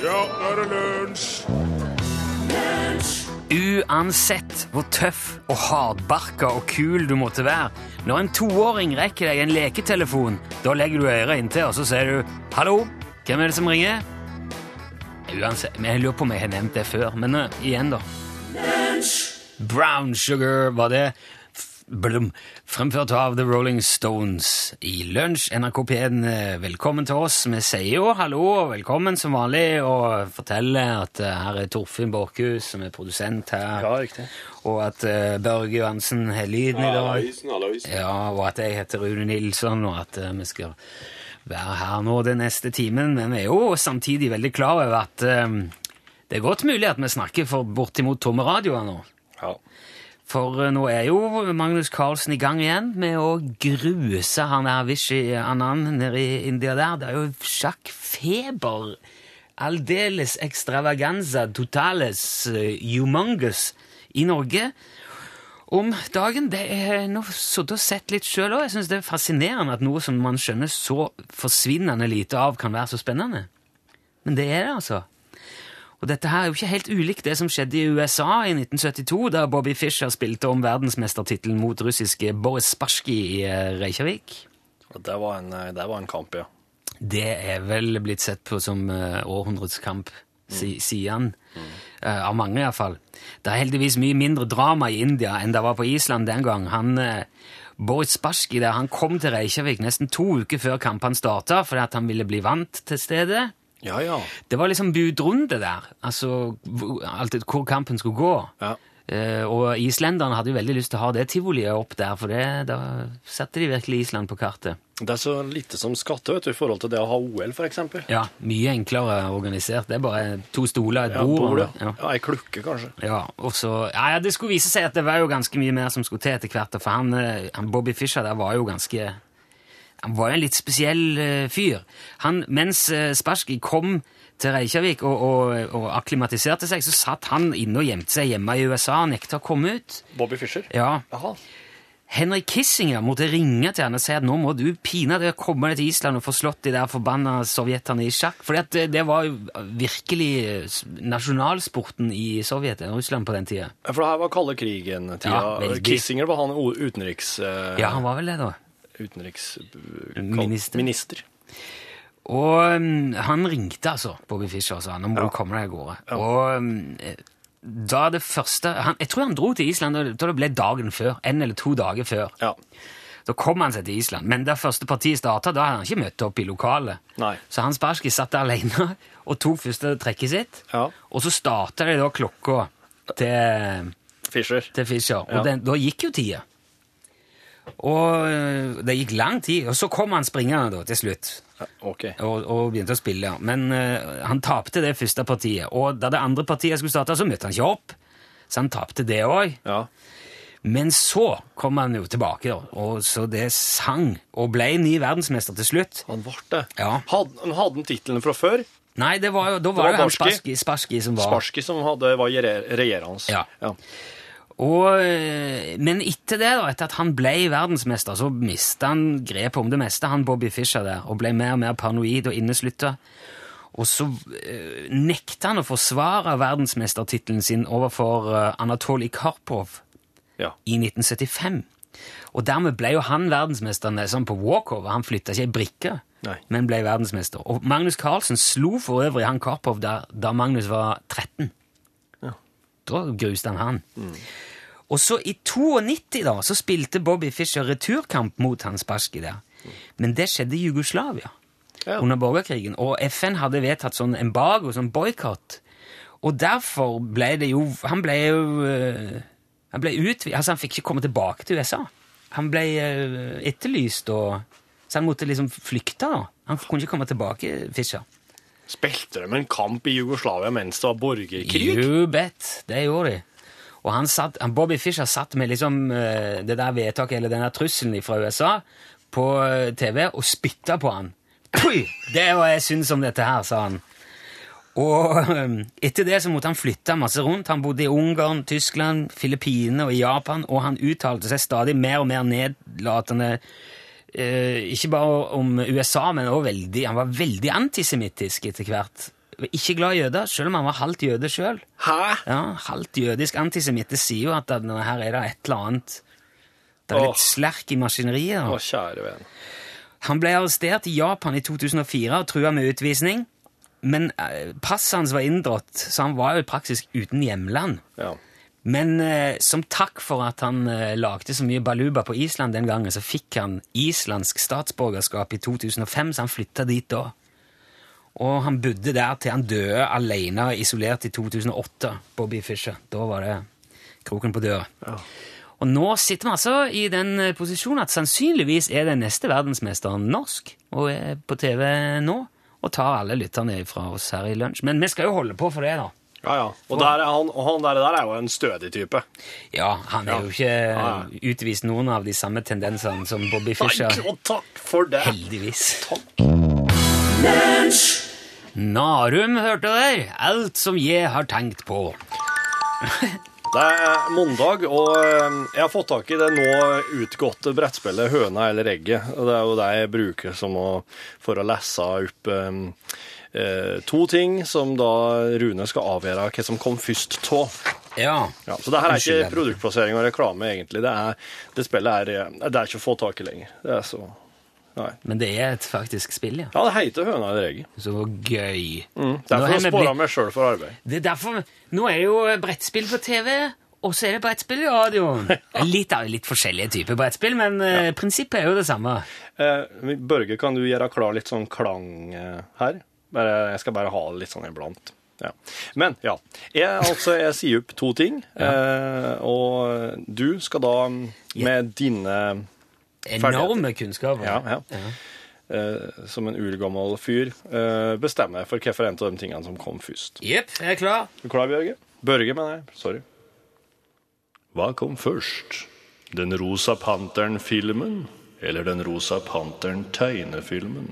Ja, nå er det lunsj! Uansett hvor tøff og hardbarka og kul du måtte være, når en toåring rekker deg en leketelefon, da legger du øret inntil, og så sier du 'hallo, hvem er det som ringer'? Uansett, men Jeg lurer på om jeg har nevnt det før, men uh, igjen, da. Brown Sugar var det. Blum. Fremført av The Rolling Stones i Lunsj. NRK P1, eh, velkommen til oss. Vi sier jo hallo og velkommen som vanlig, og forteller at eh, her er Torfinn Borchhus som er produsent her, Ja, riktig. og at uh, Børge Johansen har lyden i dag. Ja, og at jeg heter Rune Nilsson, og at uh, vi skal være her nå den neste timen. Men vi er jo samtidig veldig klar over at uh, det er godt mulig at vi snakker for bortimot tomme radioer nå. Ja. For eh, nå er jo Magnus Carlsen i gang igjen med å gruse han der Vishy Anand nede i India der. Det er jo sjakkfeber. Aldeles extravaganza totales eh, humongous i Norge om dagen. Det er nå sittet og sett litt sjøl òg. Jeg syns det er fascinerende at noe som man skjønner så forsvinnende lite av, kan være så spennende. Men det er det, altså. Og dette her er jo ikke helt ulikt det som skjedde i USA i 1972, da Bobby Fischer spilte om verdensmestertittelen mot russiske Boris Spasjki i eh, Reykjavik. Og Det var en, det var en kamp, ja. Det er vel blitt sett på som uh, århundrets kamp, si, sier han. Eh, av mange, iallfall. Det er heldigvis mye mindre drama i India enn det var på Island den gang. Han, eh, Boris Spasjki der, han kom til Reykjavik nesten to uker før kampene starta, fordi at han ville bli vant til stedet. Ja, ja. Det var liksom budrunde der, altså alltid hvor kampen skulle gå. ja. Eh, og islenderne hadde jo veldig lyst til å ha det tivoliet opp der, for det, da satte de virkelig Island på kartet. Det er så lite som skatter vet du, i forhold til det å ha OL, eksempel. Ja, mye enklere organisert. Det er bare to stoler, et bord. bord, ja. ja. ei klukke, kanskje. Ja, og så, ja, ja, Det skulle vise seg at det var jo ganske mye mer som skulle til etter hvert. For han, eh, han Bobby Fischer der var jo ganske Han var jo en litt spesiell eh, fyr. Han, mens uh, Spassky kom til Reykjavik og, og, og akklimatiserte seg, så satt han inne og gjemte seg hjemme i USA og nekta å komme ut. Bobby Fischer? Ja, Aha. Henry Kissinger måtte ringe til han og si at nå må du pinadø komme deg til Island og få slått de der forbanna sovjeterne i sjakk. For det, det var jo virkelig eh, nasjonalsporten i Sovjet, Russland på den tida. For det her var kalde krigen-tida. Ja. Kissinger var han utenriks... Uh... Ja, han var vel det, da. Utenriks... eh. Og um, han ringte altså Bobby Fischer og sa nå må Ja. komme deg av gårde. Og um, da det første han, Jeg tror han dro til Island da det ble dagen før. En eller to dager før. Ja. Da kom han seg til Island. Men da første partiet starta, da hadde han ikke møtt opp i lokalet. Nei. Så Hans Spassky satt der alene og tok første trekket sitt. Ja. Og så starta de da klokka til, Fischer. til Fischer. Og den, da gikk jo tida. Og øh, det gikk lang tid. Og så kom han springende da, til slutt Okay. og, og begynte å spille. Men uh, han tapte det første partiet. Og da det andre partiet skulle starte, så møtte han ikke opp. Så han tapte det òg. Ja. Men så kom han jo tilbake, da, og så det sang, og ble ny verdensmester til slutt. Han ble det. Ja. Hadde, han hadde han tittelen fra før? Nei, det var jo, da var var det han Barsky. Spassky, Spassky som var Sparsky som hadde, var regjerende. Ja. ja. Og, øh, men etter det, da, etter at han ble verdensmester, så mista han grepet om det meste, han Bobby Fischer der, og ble mer og mer paranoid og inneslutta. Og så øh, nekta han å forsvare verdensmestertittelen sin overfor uh, Anatolij Karpov ja. i 1975. Og dermed ble jo han verdensmester sånn på walkover. Han flytta ikke ei brikke, Nei. men ble verdensmester. Og Magnus Carlsen slo for øvrig han Karpov da Magnus var 13. Ja. Da gruste han han. Og så i 92 da, så spilte Bobby Fischer returkamp mot Hans Baski der. Men det skjedde i Jugoslavia Ja. under borgerkrigen, og FN hadde vedtatt sånn embargo, sånn boikott. Og derfor ble det jo Han ble jo øh, Han ble utvi... Altså, han fikk ikke komme tilbake til USA. Han ble øh, etterlyst, og Så han måtte liksom flykte, da. Han kunne ikke komme tilbake, Fischer. Spilte de en kamp i Jugoslavia mens det var borgerkrig? You bet, det gjorde de. Og han satt, han, Bobby Fischer satt med liksom eh, det der vedtaket, eller den trusselen fra USA, på eh, TV og spytta på han. Pui! Det er hva jeg syns om dette her, sa han. Og eh, etter det så måtte han flytte masse rundt. Han bodde i Ungarn, Tyskland, Filippinene og i Japan, og han uttalte seg stadig mer og mer nedlatende eh, ikke bare om USA, men også veldig Han var veldig antisemittisk etter hvert ikke glad i jøder, selv om han var halvt jøde sjøl. Ja, halvt jødisk antisemitt. Det sier jo at denne her er det et eller annet Det er litt Åh. slerk i maskineriet. Å, da. kjære venn. Han ble arrestert i Japan i 2004 og trua med utvisning. Men eh, passet hans var inndratt, så han var jo praktisk uten hjemland. Ja. Men eh, som takk for at han eh, lagde så mye baluba på Island den gangen, så fikk han islandsk statsborgerskap i 2005, så han flytta dit da. Og han bodde der til han døde alene, isolert i 2008, Bobby Fischer. Da var det kroken på døra. Og nå sitter vi altså i den eh, posisjonen at sannsynligvis er den neste verdensmesteren norsk, og er på TV nå, og tar alle lytterne fra oss her i lunsj. Men vi skal jo holde på for det, da. Ja, ja. Og, der er han, og han der, der er jo en stødig type. Ja, han er Ja. jo ikke Ja, utvist noen av de samme tendensene som Bobby Nei, Fischer. og takk for det. Heldigvis. Narum, hørte dere? Alt som jeg har tenkt på. Det er mandag, og eh, jeg har fått tak i det nå utgåtte brettspillet Høna eller egget. Det er jo det jeg bruker som å, for å lese opp eh, eh, to ting som da Rune skal avgjøre hva som kom først av. Ja. Ja, så det her er ikke produktplassering og reklame, egentlig. Det, er, det spillet er, det er ikke å få tak i lenger. Det er så Nei. Men det er et faktisk spill, ja. Ja, det heter Høna eller egget. Så gøy. Mm, derfor jeg spara meg sjøl for arbeid. Det er derfor Nå er jo brettspill på TV, og så er det brettspill i radioen. Litt, litt forskjellige typer brettspill, men ja. prinsippet er jo det samme. Eh, Børge, kan du gjøre klar litt sånn klang eh, her? Bare, jeg skal bare ha det litt sånn iblant. Ja. Men ja. Jeg, altså, jeg sier opp to ting, eh, og du skal da mm, med dine Enorme kunnskaper. Ja, ja. Uh, som en urgammel fyr uh, bestemmer for hvilken en av de tingene som kom først. Jepp, jeg er klar. Du Er klar, Bjørge? Børge, mener jeg. Sorry. Hva kom først? Den rosa panteren-filmen eller den rosa panteren-tegnefilmen?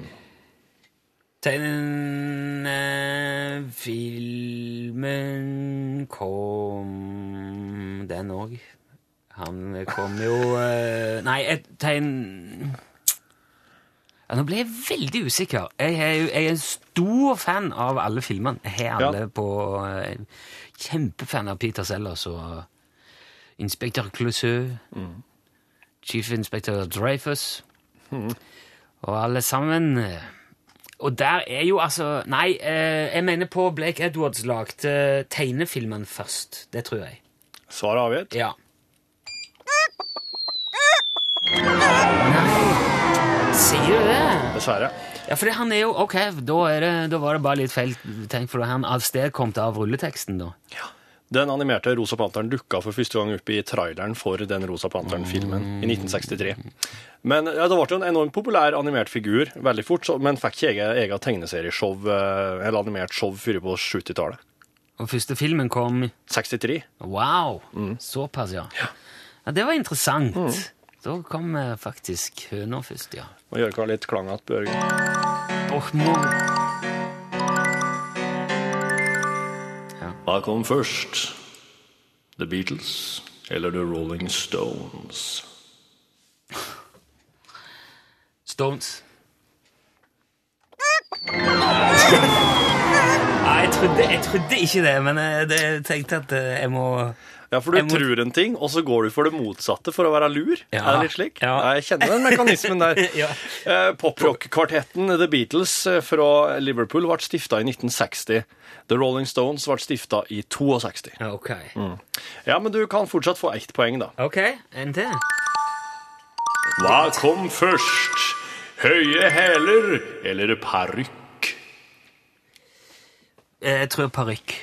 Tegnefilmen kom Den òg. Han kom jo eh, Nei, et tegn ja, Nå ble jeg veldig usikker. Jeg er, jo- jeg er en stor fan av alle filmene. Jeg har alle Ja. på eh, Kjempefan av Peter Sellers og Inspektør Clouseau. Chief Inspector Dreyfus. Og alle sammen eh, Og der er jo altså Nei, eh, jeg mener på Blake Edwards lagde tegnefilmen først. Det tror jeg. Svar avgitt. Ja. Nei, sier du det? Dessverre. Ja, for han er jo Ok, da, er det, da var det bare litt feil tenkt, for han avstedkommet av rulleteksten, da. Den animerte Rosa Panteren dukka for første gang opp i traileren for den Rosa Panteren-filmen i 1963. Men ja, Det ble en enormt populær animert figur veldig fort, men fikk ikke eget, egen tegneserieshow eh, eller animert show før på 70-tallet. Og første filmen kom 63. Wow! Såpass, ja. ja. Det var interessant. Da kom eh, faktisk høna først, ja. Må gjøre klar litt klang igjen, Børge. Åh, nå Hva kom først? The Beatles eller The Rolling Stones? Stones. Nei, jeg trodde, jeg trodde ikke det, men jeg, det, jeg tenkte at eh, jeg må Ja, for du må- tror en ting, og så går du for det motsatte for å være lur. Ja. Er det litt slik? Ja. Jeg kjenner den mekanismen der. Ja. Eh, Poprock-kvartetten The Beatles eh, fra Liverpool ble stifta i 1960. The Rolling Stones ble stifta i 62. Ja, Ok. Ja, men du kan fortsatt få ett poeng, da. Ok, en til. Hva kom først? Høye hæler eller parykk? Eh, Jeg tror parykk.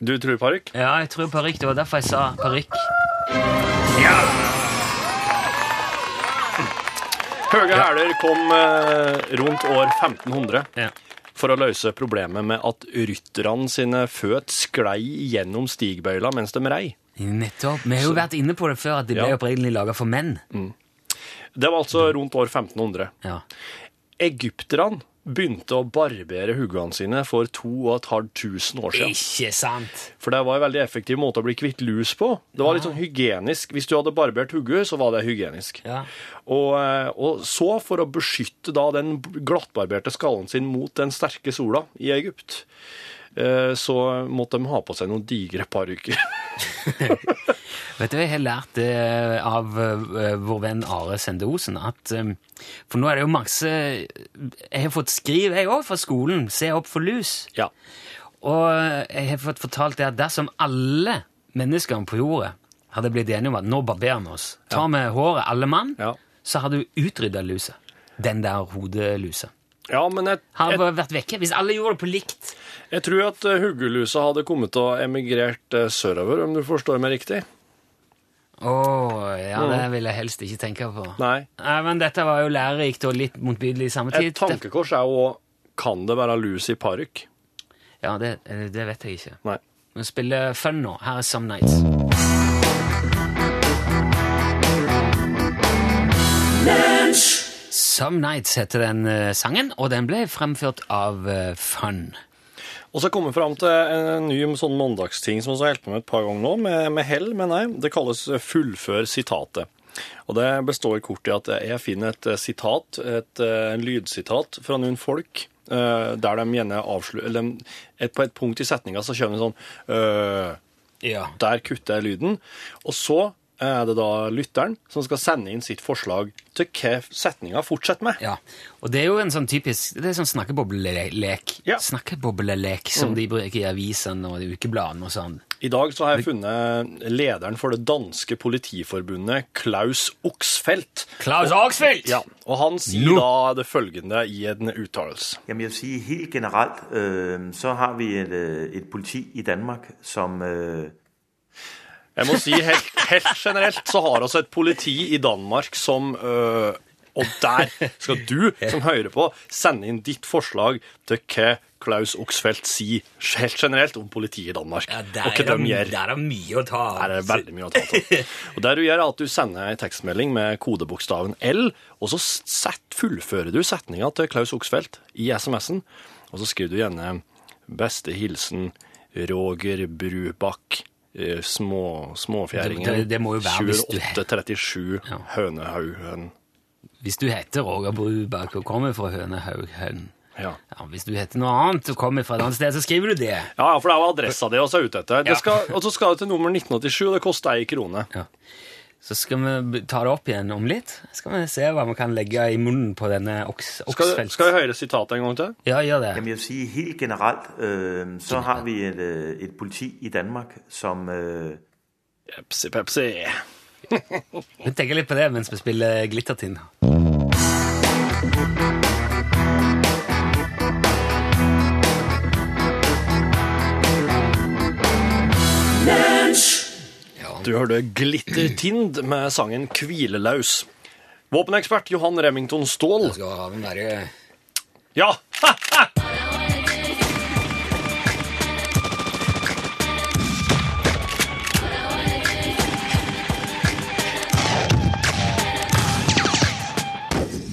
Du tror parykk? Ja, jeg tror parykk. Det var derfor jeg sa parykk. Høge hæler kom eh, rundt år 1500 Ja. for å løse problemet med at rytterne sine føt sklei gjennom stigbøyla mens de rei. Nettopp. Vi har jo vært inne på det før, at de ble Ja. opprinnelig laga for menn. Det var altså rundt år 1500. Ja. Egypterne begynte å barbere huggene sine for 2500 år siden. Ikke sant? For det var en veldig effektiv måte å bli kvitt lus på. Det var litt sånn hygienisk. Hvis du hadde barbert hodet, så var det hygienisk. Ja. Og, eh, og så, for å beskytte da den glattbarberte skallen sin mot den sterke sola i Egypt, eh, så måtte de ha på seg noen digre parykker. Vet du, jeg har lært det av eh, vår venn Are Sende Osen, at eh, For nå er det jo masse Jeg har fått skriv, jeg òg, fra skolen. Se opp for lus. ja. Og jeg har fått fortalt det at dersom alle menneskene på jorda hadde blitt enige om at nå barberer vi oss, tar vi håret alle mann, Ja. så hadde du utrydda lusa. Den der hodelusa. ja, men jeg, jeg, vært vekke. Hvis alle gjorde det på likt. jeg tror at eh, huggelusa hadde kommet og emigrert eh, sørover, om du forstår meg riktig. Å, ja, det vil jeg helst ikke tenke på. Nei. Nei, men dette var jo lærerikt og litt motbydelig i samme tid. Et tankekors er jo Kan det være lus i parykk? Ja, det, det vet jeg ikke. Nei. Vi spiller Fun nå. Her er Some Nights. Some Nights heter den eh, sangen, og den ble fremført av eh, Fun. Og så kommer vi fram til en ny sånn mandagsting som vi har holdt på med et par ganger nå, med, med hell, mener jeg. Det kalles fullfør sitatet. Og det består kort i at jeg finner et eh, sitat, et et lydsitat fra noen folk, eh, der de gjerne avslutter Eller et, på et punkt i setninga så kommer det sånn øh, Ja. Der kutter jeg lyden. Og så er det da lytteren som skal sende inn sitt forslag til hva setninga fortsetter med. ja. Og det er jo en sånn typisk Det er sånn snakkeboblelek. Ja. Snakkeboblelek som de bruker i avisene og i ukebladene og sånn. I dag så har jeg funnet lederen for det danske politiforbundet, Klaus Oxfeldt. Klaus Aksfeldt! Ja, og han sier no. da det følgende i en uttalelse. Jamen jeg vil si helt generelt, øh, så har vi et, øh, et politi i Danmark, som... Øh, Jeg må si helt, helt generelt så har vi et politi i Danmark som øh, Og der skal du, som hører på, sende inn ditt forslag til hva Klaus Oxfeldt sier helt generelt om politiet i Danmark. Ja, og der, hva er de gjør. der er mye å ta av. Der er veldig mye å ta av. Og der du gjør, at du sender en tekstmelding med kodebokstaven L, og så set, fullfører du setninga til Klaus Oxfeldt i SMS-en, og så skriver du gjerne 'Beste hilsen Roger Brubakk'. Små, småfjæringen. Det- det- det må jo være hvis du- 2837 Ja. Hønehaugen. Hvis du heter Roger Bruberg og kommer fra Hønehaughøn Ja. ja, Hvis du heter noe annet og kommer fra et annet sted, så skriver du det. ja, for det er jo adressa di også er ute etter. Ja. Det skal, og så skal du til nummer 1987, og det koster ei krone. Ja. Så skal vi ta det opp igjen om litt. Skal vi se hva vi kan legge i munnen på denne oks, Skal, skal vi høre sitatet en gang til? Ja, gjør det. jamen jeg vil si helt generelt, øh, så har vi et, øh, et politi i Danmark, som... Øh, Pepsi, Pepsi. Vi tenker litt på det mens vi spiller Glittertind. Du hørte Glittertind med sangen Hvilelaus. Våpenekspert Johan Remington Ståhl. Skal ha den derre Ja!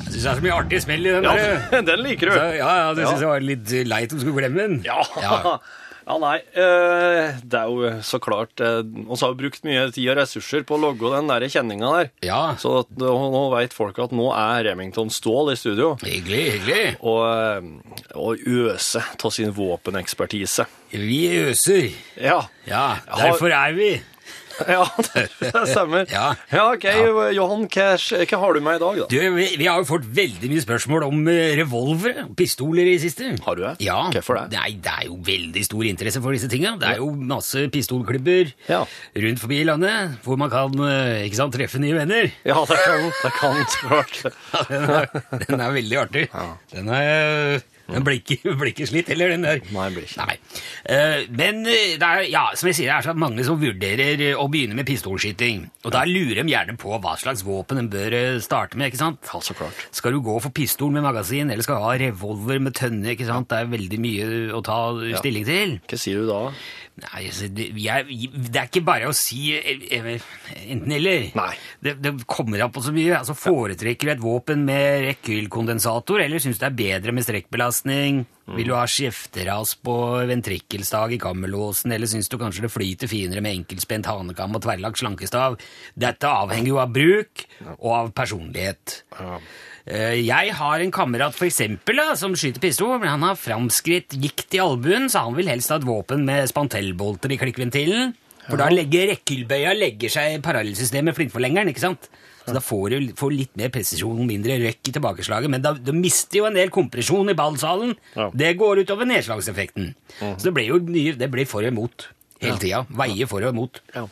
Jeg syns det er så mye artig smell i den ja der. den liker Så, du. Ja, ja, det Ja. syns jeg var litt leit om du skulle glemme den. Ja. Ja. Ja, nei. eh, Det er jo så klart eh, Vi har brukt mye tid og ressurser på å logge den der kjenninga der. Ja. Så at, nå veit folk at nå er Remington Ståhl i studio. Hyggelig, hyggelig. Og, eh, og øse av sin våpenekspertise. Vi øser. Ja. Ja, derfor er vi. ja, det stemmer. Ja. ok, Johan, hva, hva har du med i dag, da? Du, vi, vi har jo fått veldig mye spørsmål om eh, revolvere og pistoler i det siste. Har du det? Ja. Hvorfor det? Nei, det er jo veldig stor interesse for disse tingene. Det er jo masse pistolklubber Ja. rundt forbi i landet hvor man kan eh, ikke sant, treffe nye venner. Ja, det kan, det kan så klart. Den er, den er veldig artig. Den er den blir ikke, blir ikke slitt heller, den der. Nei, blir ikke. Nei. Eh, men eh, det er, ja, som jeg sier, det er så mange som vurderer eh, å begynne med pistolskyting. Og da lurer de gjerne på hva slags våpen de bør starte med. ikke sant? Ja, så klart. Skal du gå for pistol med magasin, eller skal du ha revolver med tønne? ikke sant? Det er veldig mye å ta stilling til. Hva sier du da? Nei, altså, det, jeg, det er ikke bare å si eh, eh, enten-eller. Det, det kommer an på så mye. Altså, Foretrekker du et våpen med rekylkondensator, eller syns du det er bedre med strekkbelastning? Vil du ha skjefteras på ventrikkelstag i kammerlåsen, eller syns du kanskje det flyter finere med enkeltspent hanekam og tverrlagt slankestav? Dette avhenger jo av bruk og av personlighet. Eh, Jeg har en kamerat for eksempel, da, som skyter pistol, men han har framskritt gikt i albuen, så han vil helst ha et våpen med spantellbolter i klikkventilen. For da legger rekkelbøya legger seg i parallellsystemet med flintforlengeren, ikke sant? Så da får du får litt mer presisjon mindre røkk i tilbakeslaget, men da, du mister jo en del kompresjon i ballsalen. Ja. Det går utover nedslagseffekten. Så det blir jo nye, det blir for og imot hele tida. Veier for og imot. Ja.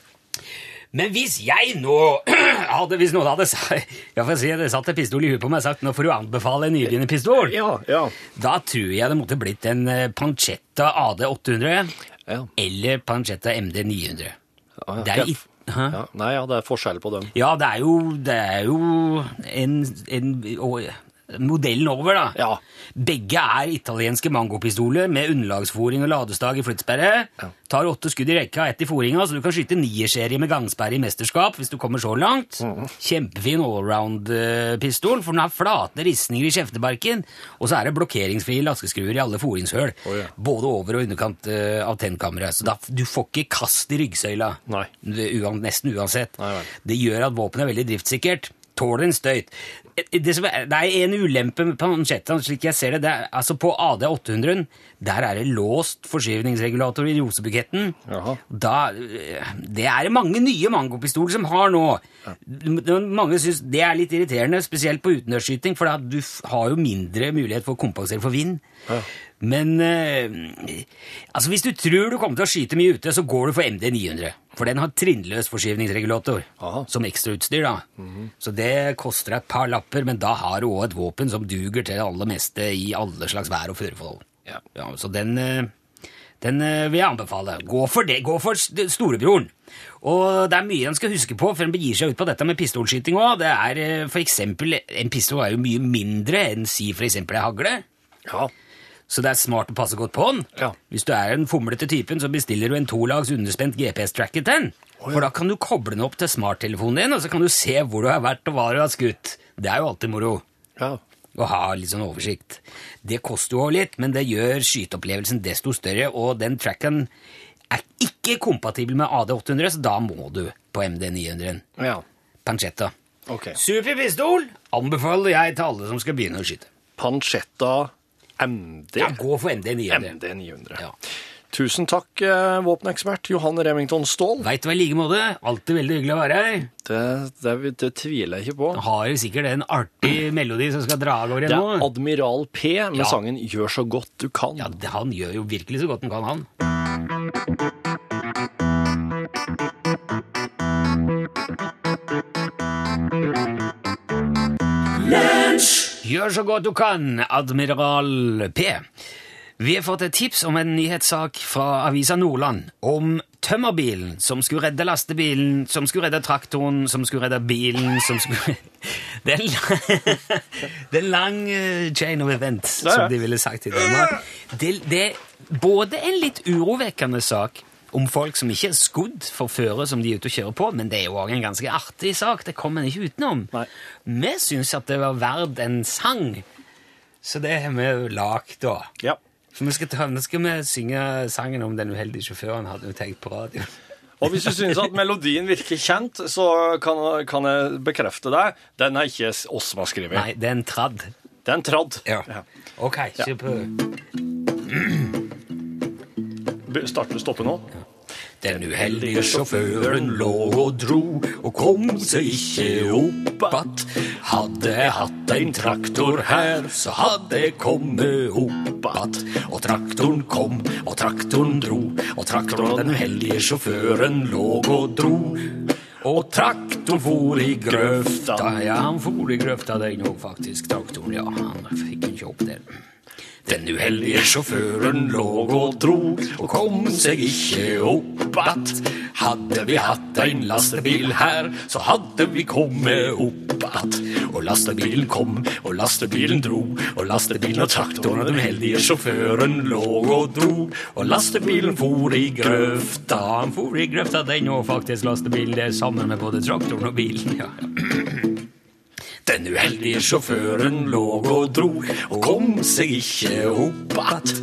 Men hvis jeg nå hadde, hvis noen hadde sa- ja, for å si, det satt en pistol i huet på meg og sagt nå får du anbefale en nybegynnerpistol, Ja, ja. da tror jeg det måtte blitt en eh, Pancetta AD 800 Ja. eller Pancetta MD 900. Ja, Det er ja. i. Ja. Nei, ja, det er forskjell på dem. Ja, det er jo, det er jo en, en modellen over, da. Ja. Begge er italienske mangopistoler med underlagsforing og ladestag i flyttsperre. Ja. Tar åtte skudd i rekka, ett i foringa, så du kan skyte nierserie med gangsperre i mesterskap hvis du kommer så langt. Mm. Kjempefin allround-pistol, for den har flate ristninger i kjeftebarken, og så er det blokkeringsfrie laskeskruer i alle foringshøl, oh, ja. både over og underkant eh, av tennkammeret. Så da, du får ikke kast i ryggsøyla, Nei. Nesten uansett. Nei. Det gjør at våpenet er veldig driftssikkert. Tåler en støyt. Det, er, det er en ulempe med Pancetta, slik jeg ser det. det er, altså På AD 800 der er det låst forskyvningsregulator i rosebuketten. Da, eh, det er mange nye mangopistoler som har nå. Mange syns det er litt irriterende, spesielt på utendørsskyting, for da du har jo mindre mulighet for å kompensere for vind. Ja. Men eh, altså hvis du tror du kommer til å skyte mye ute, så går du for MD 900. For den har trinnløs forskyvningsregulator Aha. som ekstrautstyr. da. Så det koster et par lapper, men da har du òg et våpen som duger til det aller meste i alle slags vær- og føreforhold. Ja. så den, eh, den eh, vil jeg anbefale. Gå for det. Gå for storebroren. Og det er mye en skal huske på før en begir seg ut på dette med pistolskyting òg. Det eh, En pistol er jo mye mindre enn si eksempel ei hagle. Ja. Så det er smart å passe godt på den. Ja. Hvis du er den fomlete typen, så bestiller du en tolags underspent GPS-tracker til den. For da kan du koble den opp til smarttelefonen din, og så kan du se hvor du har vært og hva du har skutt. Det er jo alltid moro ja. å ha litt sånn oversikt. Det koster jo litt, men det gjør skyteopplevelsen desto større, og den tracken er ikke kompatibel med AD800, så da må du på MD900. ja. Pancetta. Okay. Super pistol anbefaler jeg til alle som skal begynne å skyte. Pancetta MD. Ja, gå for MD900. MD 900. Ja. Tusen takk, eh, våpenekspert Johan Remington Ståhl. Veit du hva, i like måte. Alltid veldig hyggelig å være her. Det, det, det tviler jeg ikke på. Du har jo sikkert en artig melodi som skal dra av gårde Det nå. er Admiral P med Ja. sangen 'Gjør så godt du kan'. Ja, det, Han gjør jo virkelig så godt han kan, han. Gjør så godt du kan, Admiral P. Vi har fått et tips om en nyhetssak fra Avisa Nordland om tømmerbilen som skulle redde lastebilen, som skulle redde traktoren, som skulle redde bilen, som skulle Det er lang, det er lang eh, chain of events, som de ville sagt i Danmark. Det, det er både en litt urovekkende sak om folk som ikke er skodd for føre som de er ute og kjører på, men det er jo også en ganske artig sak. Det kommer en ikke utenom. Nei. Vi syns at det var verdt en sang, så det har vi jo lagd, da. Ja. Så vi skal, ta, nå skal vi synge sangen om den uheldige sjåføren, hadde vi tenkt på radio. Og hvis du synes at melodien virker kjent, så kan, kan jeg bekrefte deg. Den er ikke oss som har skrevet. Nei, det er en tradd. Det er en tradd. Ja, Ok, kjør på. Be- Starte stoppe nå? Den uheldige sjåføren lå og dro og kom seg ikke opp att. Hadde jeg hatt en traktor her, så hadde jeg kommet opp att. Og traktoren kom, og traktoren dro, og traktoren den uheldige sjåføren lå og dro. Og traktoren for i grøfta. Ja, han for i grøfta den òg, faktisk. Traktoren, ja. Han fikk ikke opp den. Den uheldige sjåføren lå og dro og kom seg ikke opp att. Hadde vi hatt en lastebil her, så hadde vi kommet opp att. og lastebilen kom, og lastebilen dro, og lastebilen og traktoren og den heldige sjåføren lå og dro, og lastebilen for i grøfta. Han for i grøfta, den og faktisk lastebilen, det er sammen med både traktoren og bilen, ja. Den uheldige sjåføren lå og dro, og kom seg ikke opp att.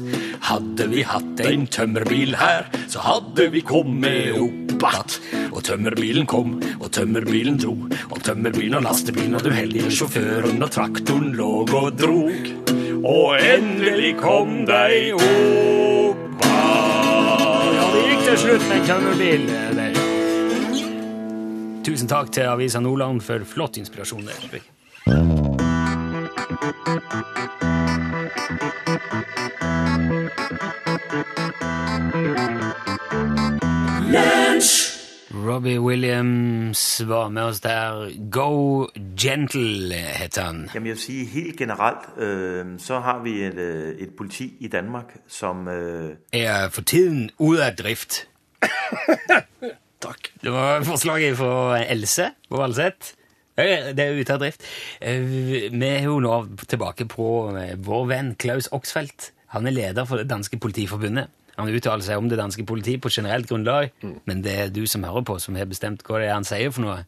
Hadde vi hatt en tømmerbil her, så hadde vi kommet opp att. Og tømmerbilen kom, og tømmerbilen dro, og tømmerbilen og lastebilen og den uheldige sjåføren og traktoren lå og drog. Og endelig kom de opp att. Ja, det gikk til slutt med en tømmerbil. der. Tusen takk til Avisa Nordland for flott inspirasjon. der. Robbie Williams var med oss der. Go Gentle heter han. Jamen jeg vil sige, helt generelt, øh, så har vi et, øh, et politi i Danmark, som øh, Er for tiden ute av drift. Takk. Det var forslaget fra Else på Valseth. Eh, Det er ute av drift. Eh, Vi er jo nå tilbake på eh, vår venn Klaus Oxfeldt. Han er leder for det danske politiforbundet. Han uttaler seg om det danske politiet på generelt grunnlag, men det er du som hører på, som har bestemt hva det er han sier for noe.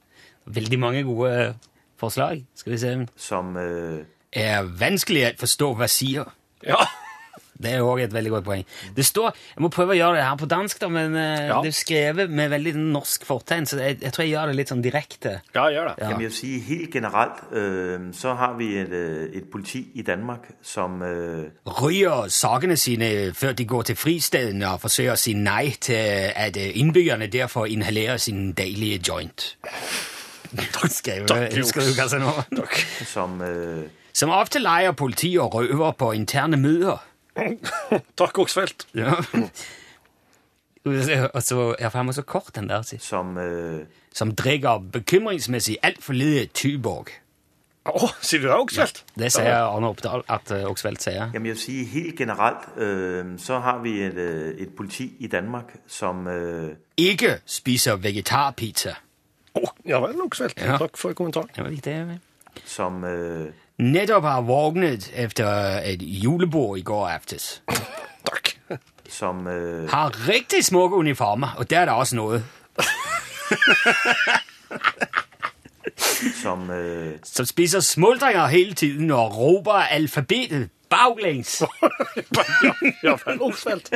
Veldig mange gode forslag. Skal vi se. som uh... Er vanskelig å forstå hva sier. Ja. Det er òg et veldig godt poeng. Det står, Jeg må prøve å gjøre det her på dansk, da, men eh, Ja. det er skrevet med veldig norsk fortegn, så jeg, jeg tror jeg gjør det litt sånn direkte. Ja, gjør det. Ja. Jeg vil si helt generelt, øh, så har vi et, øh, et politi i Danmark, som øh, Ryger sakene sine før de går til fristedene og forsøker å si nei til at eh, innbyggerne derfor inhalerer sin deilige joint. Skrevet, Takk, husker du hva som nå? Som øh, Som ofte leier politi og røver på interne møter. Takk, Oksfeldt. Ja. Og så, ja, for han var så kort, den der. si. som øh, Som drikker bekymringsmessig altfor lite Tuborg. Å, sier du det, Oksfeldt? Det sier Arne Oppdal at uh, Oksfeldt sier. Jamen jeg vil sige, helt generelt, øh, så har vi et, øh, et politi i Danmark, som øh, Ikke spiser vegetarpizza. Å, ja vel, Oksfeldt. Ja. Takk for kommentaren. Det var viktig. vel? som øh, Nettopp har våknet etter et julebord i går aftes. Takk. som uh... Har riktig smukke uniformer, og der er det også noe. som uh... Som spiser smultringer hele tiden og råber alfabetet baklengs. Ja Oksfeldt.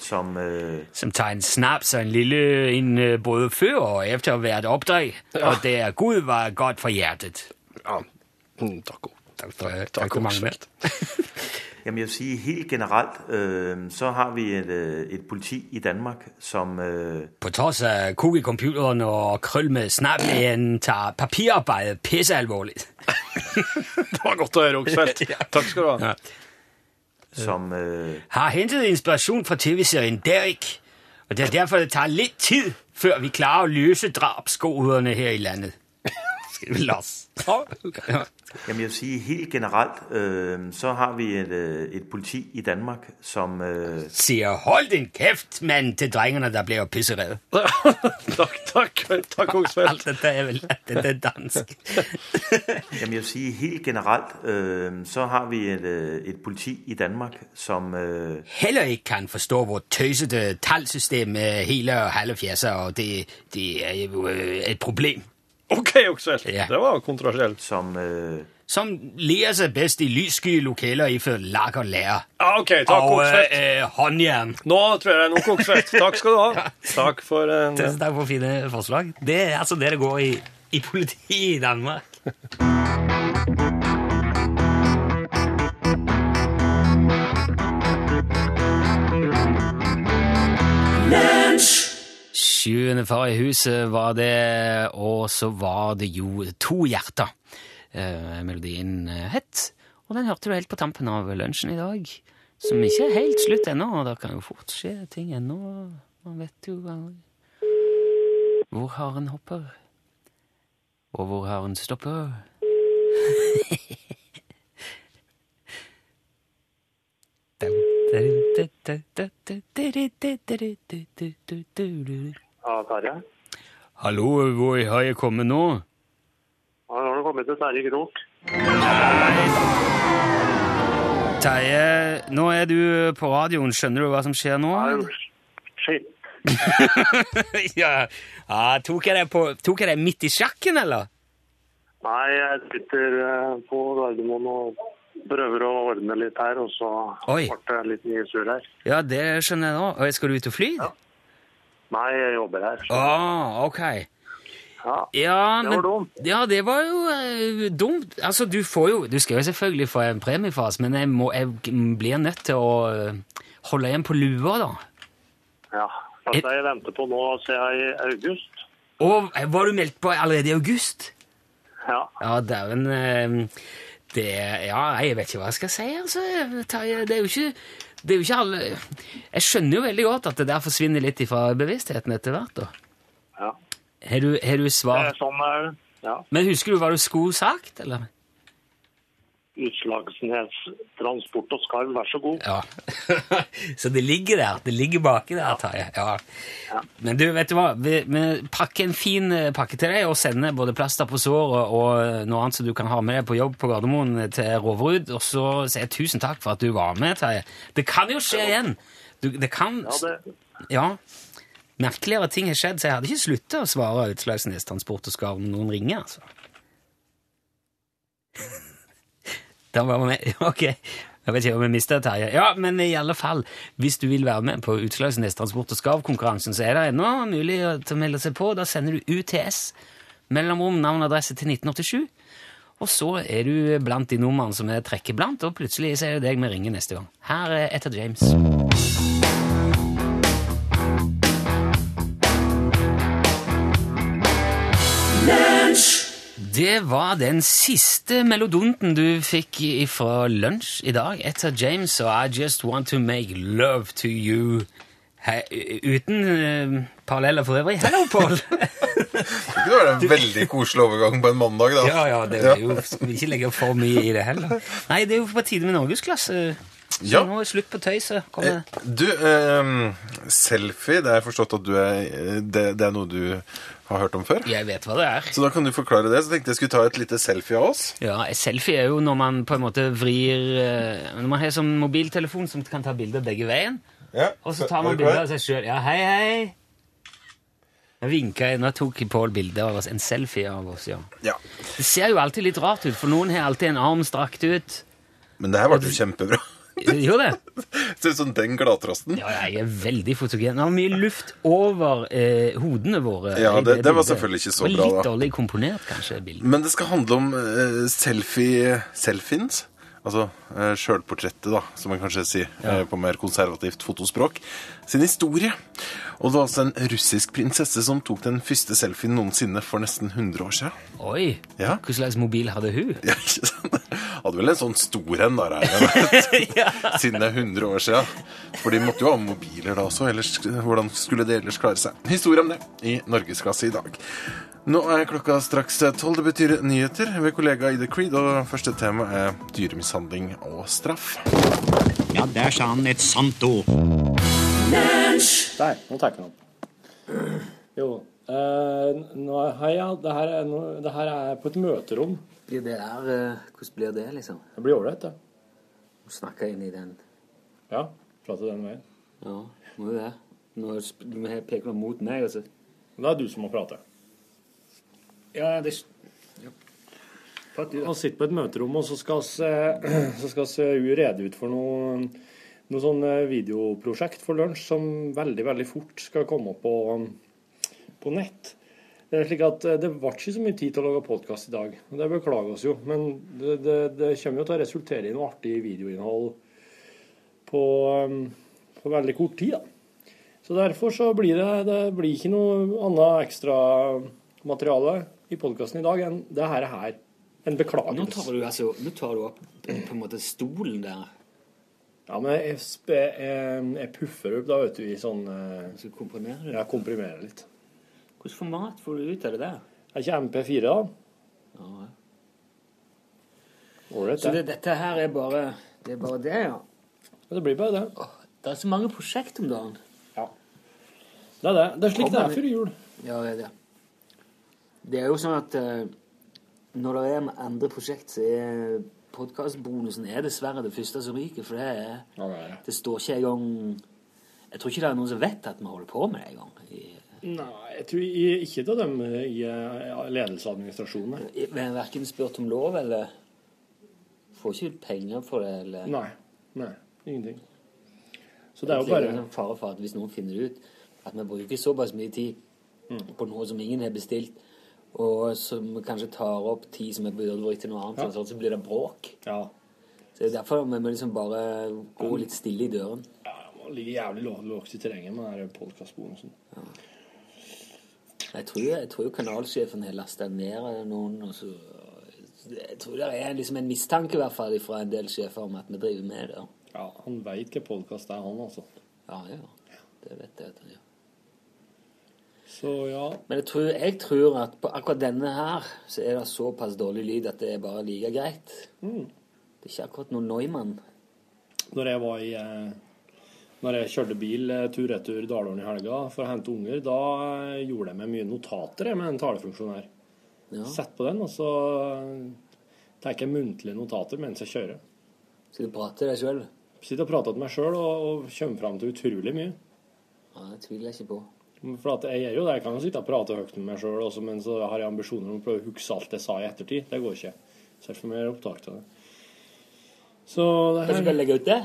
Som øh, Som tager en snaps og en lille en øh, både før og efter hvert opdrag. Ja. Og det er Gud var godt for hjertet. Ja. taco. takk, Tak for, takk, for mange. Oksfeldt. Jamen jeg vil sige, helt generelt, øh, så har vi et, øh, et politi i Danmark, som øh, På trods af kug i computeren og krøl med snablægen, tager papirarbejdet pisse alvorligt. Det var godt at høre, ja. Takk skal du ha. Ja. som øh, Har hentet inspiration fra tv-serien Derek, og det er derfor, det tager lidt tid, før vi klarer at løse drabsgoderne her i landet. Skal vi los? Ja. Jamen jeg vil sige, helt generelt, øh, så har vi et, øh, et politi i Danmark, som øh, Siger, hold din kæft, mand, til drengerne, der bliver pisserede. Tak, tak, tak, Oksfeldt. Alt dette er vel det er dansk. Jamen jeg vil sige, helt generelt, øh, så har vi et, øh, et politi i Danmark, som øh, Heller ikke kan forstå hvor tøsete talsystem hele og halve og det, det er jo øh, et problem. OK, Oksel. Ja. Det var kontroversielt. som øh, Som ler seg best i lyssky lokaler iført lak og Lære Ja, OK. Takk, Og øh, håndjern. Nå tror jeg det er nok, Oksfeldt. Takk skal du ha. Takk for en Tusen takk for fine forslag. Det er altså det det går i, i politiet i Danmark. Sjuende far i huset var det, og så var det jo To hjerter. Eh, melodien eh, het, og den hørte du helt på tampen av lunsjen i dag. Som ikke er helt slutt ennå, og det kan jo fort skje ting ennå. Man vet jo aldri hvor haren hopper, og hvor haren stopper. Ja, Terje. Hallo, hvor har jeg kommet nå? Ja, nå kommet til Terje Krok. Terje, nå er du på radioen. Skjønner du hva som skjer nå? Nei, Shit. ja, ja tok, jeg deg på, tok jeg deg midt i sjakken, eller? Nei, jeg sitter eh, på Gardermoen og prøver å ordne litt her, og så ble det litt mye surr her. Ja, det skjønner jeg nå. Skal du ut og fly? Ja. Nei, jeg jobber her. Ah, ok. Ja. Ja, Det men, var dumt. Ja, det var jo eh, dumt. Altså, du får jo Du skal jo selvfølgelig få en premiefas, men jeg, må, jeg blir nødt til å eh, holde igjen på lua, da. ja. Altså, jeg venter på nå siden i august. Og eh, var du meldt på allerede i august? Ja. Ja, dæven eh, Det Ja, jeg vet ikke hva jeg skal si, altså. Det er jo ikke det er jo ikke alle Jeg skjønner jo veldig godt at det der forsvinner litt fra bevisstheten etter hvert. da. ja. Har du, har du Det er sånn er det. Ja. Men husker du hva du skulle sagt, eller? Utslagsnes Transport og Skarv, vær så god. Ja. Så det ligger der. Det ligger baki der, Terje. Ja. Ja. Men du, vet du hva? Vi, vi pakker en fin eh, pakke til deg og sender både plaster på såret og noe annet som du kan ha med deg på jobb på Gardermoen til Roverud. Og så sier jeg tusen takk for at du var med, Terje. Det kan jo skje igjen! Du, det kan Ja, det. Merkeligere ting har skjedd, så jeg hadde ikke sluttet å svare Utslagsnes Transport og Skarv når noen ringer, altså. Da var vi med. Ok. Jeg vet ikke om jeg mista Terje. Ja, men i alle fall, hvis du vil være med på Utslagsnes Transport og Skarv-konkurransen, så er det ennå mulig å melde seg på. Da sender du UTS, mellomrom, navn og adresse til 1987. Og så er du blant de numrene som er trekker blant, og plutselig så er det deg vi ringer neste gang. Her er Etta James. Det var den siste melodonten du fikk fra lunsj i dag. Etter James og I Just Want To Make Love To You. He, uten uh, paralleller for øvrig. Hello, Paul! Det var en veldig koselig overgang på en mandag, da. ja, ja, det er jo, skal vi ikke legge for mye i det heller. Nei, det er jo på tide med norgesklasse. Så Ja. nå er det slutt på tøyset. Kom Eh, med. Du, eh, selfie, det er forstått at du er det, det er noe du har hørt om før. Jeg vet hva det er. Så da kan du forklare det. Så tenkte jeg skulle ta et lite selfie av oss. Ja, Selfie er jo når man på en måte vrir eh, Når man har sånn mobiltelefon som kan ta bilder begge veien. Ja. Og så tar man bilde av seg sjøl. Ja, hei, hei. Jeg vinka, Nå tok Pål bilde av oss. En selfie av oss, ja. Ja. Det ser jo alltid litt rart ut, for noen har alltid en arm strakt ut. Men det her ble jo kjempebra. Gjør det? Ser ut som den gladtrosten. Ja, jeg er veldig fotogen. Det har mye luft over eh, hodene våre. Ja, det- det var selvfølgelig ikke så bra, Litt dårlig komponert, kanskje, bildet. Men det skal handle om eh, selfie selfiens. Altså uh, sjølportrettet, da, som man kanskje sier eh, på mer konservativt fotospråk. Sin historie. Og det var altså en russisk prinsesse som tok den første selfien noensinne for nesten 100 år siden. Oi! Ja. Hva slags mobil hadde hun? Ja, ikke sant? Hadde vel en sånn stor en, da, med. Siden det er 100 år siden. For de måtte jo ha mobiler da også, ellers hvordan skulle de ellers klare seg? Historie om det i Norgesklasse i dag. Nå er klokka straks tolv. Det betyr nyheter ved kollega Ida Creed, og første tema er dyremishandling og straff. Ja, der sa han et sant ord. Der, nå tar jeg den. Jo. Eh, nå, hei, ja. Det her, er, nå, det her er på et møterom. Blir det der, eh, hvordan blir det, liksom? Det blir ålreit, det. Snakke inn i den Ja. Prate den veien. Ja, må jo det. Nå sp- du peker du mot meg, altså. Det er du som må prate. Ja, det. Han sitter på et møterom, og så skal vi så skal rede ut for noe, noe sånn eh, videoprosjekt for lunsj som veldig, veldig fort skal komme på, på nett. Det er slik at eh, det ble ikke så mye tid til å lage podkast i dag. og Det beklager oss jo, men det, det, det kommer jo til å resultere i noe artig videoinnhold på, på veldig kort tid. da. Så derfor så blir det, det blir ikke noe annet ekstra materiale i podkasten i dag enn det her. er her. En Nå beklagelse. tar du altså Nå tar du opp på en måte stolen der. Ja, men jeg, jeg, jeg puffer opp da, vet du, i sånn eh, skal komprimere du det. Ja, komprimere litt. Hvordan format får du ut av det der? Er ikke MP4, da? Ja. Ålreit, Så det, det. dette her er bare Det er bare det, ja? ja Det blir bare det. Det er så mange prosjekt om dagen. Ja. Det er det. Det er slik det er før jul. Ja, det er det. Det er jo sånn at uh, når det er andre prosjekt, så er podkastbonusen er dessverre det første som ryker. For det, er, Ja, det er står ikke engang Jeg tror ikke det er noen som vet at vi holder på med det engang. Nei, jeg tror i- ikke til dem i eh, ledelse og administrasjon. har verken spurt om lov eller får ikke penger for det. eller... Nei. Nei. Ingenting. Så det er jo bare en fare for at hvis noen finner ut at vi bruker såpass mye tid på noe som ingen har bestilt, og som kanskje tar opp tid som er brukt til noe annet, Ja. sånn, så blir det bråk. Ja. Så det er derfor vi må liksom bare gå litt stille i døren. ja man ligger jævlig lå- lågt i terrenget med den der Ja. Jeg tror, jeg tror kanalsjefen har lasta ned noen, og så Jeg tror det er liksom en mistanke i hvert fall fra en del sjefer om at vi driver med det. Ja, han veit hva podkast er, han, altså. Ja, ja. Det vet jeg at han gjør. Så ja. Men jeg tror, jeg tror at på akkurat denne her så er det såpass dårlig lyd at det er bare like greit. Det er ikke akkurat noe Neumann. Når jeg var i eh, Når jeg kjørte bil eh, tur-retur Dalåren i helga for å hente unger, da eh, gjorde jeg meg mye notater med den talefunksjonen her. Ja. Sett på den, og så tar jeg muntlige notater mens jeg kjører. Så du prater deg sjøl? Sitter og prater til meg sjøl og, og kommer fram til utrolig mye. Ja, det tviler jeg ikke på. For at jeg er jo det. Jeg kan jo sitte og prate høyt med meg sjøl, men så har jeg ambisjoner om å prøve å huske alt jeg sa i ettertid. Det går ikke. Så jeg får mer opptak av det. Så det Kanskje du her kan legge ut det?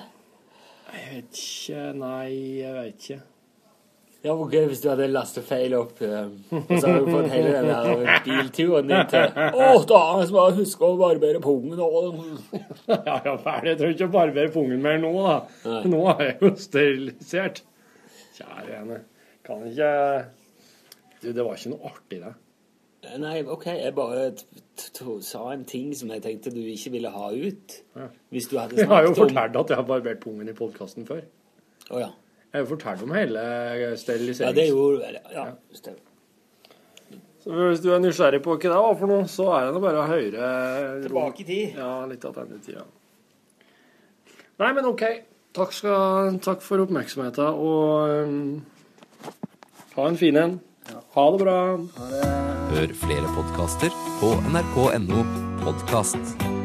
Jeg vet ikke. Nei, jeg vet ikke. Ja, hvor gøy hvis du hadde lastet feil opp, eh, og så hadde du fått hele den der bilturen din til Å, da har jeg bare huske å barbere pungen og Ja, ja, ferdig. Jeg trenger ikke å barbere pungen mer nå, da. Nei. Nå er jeg jo sterilisert. Kjære vene. Kan ikke Du, det var ikke noe artig, det. Nei, OK, jeg bare t t sa en ting som jeg tenkte du ikke ville ha ut. Hvis du hadde Jeg har jo fortalt om at jeg har barbert pungen i podkasten før. Å ja. Jeg har jo fortalt om hele Ja, steriliseringen. det gjorde du vel. Ja, stemmer. Så hvis du er nysgjerrig på hva det var for noe, så er det bare å høre Tilbake i tid. Ja, litt tilbake i tida. Nei, men OK. Takk, skal, takk for oppmerksomheten, og um, ha en fin en. Ha det bra. Hør flere podkaster på nrk.no podkast.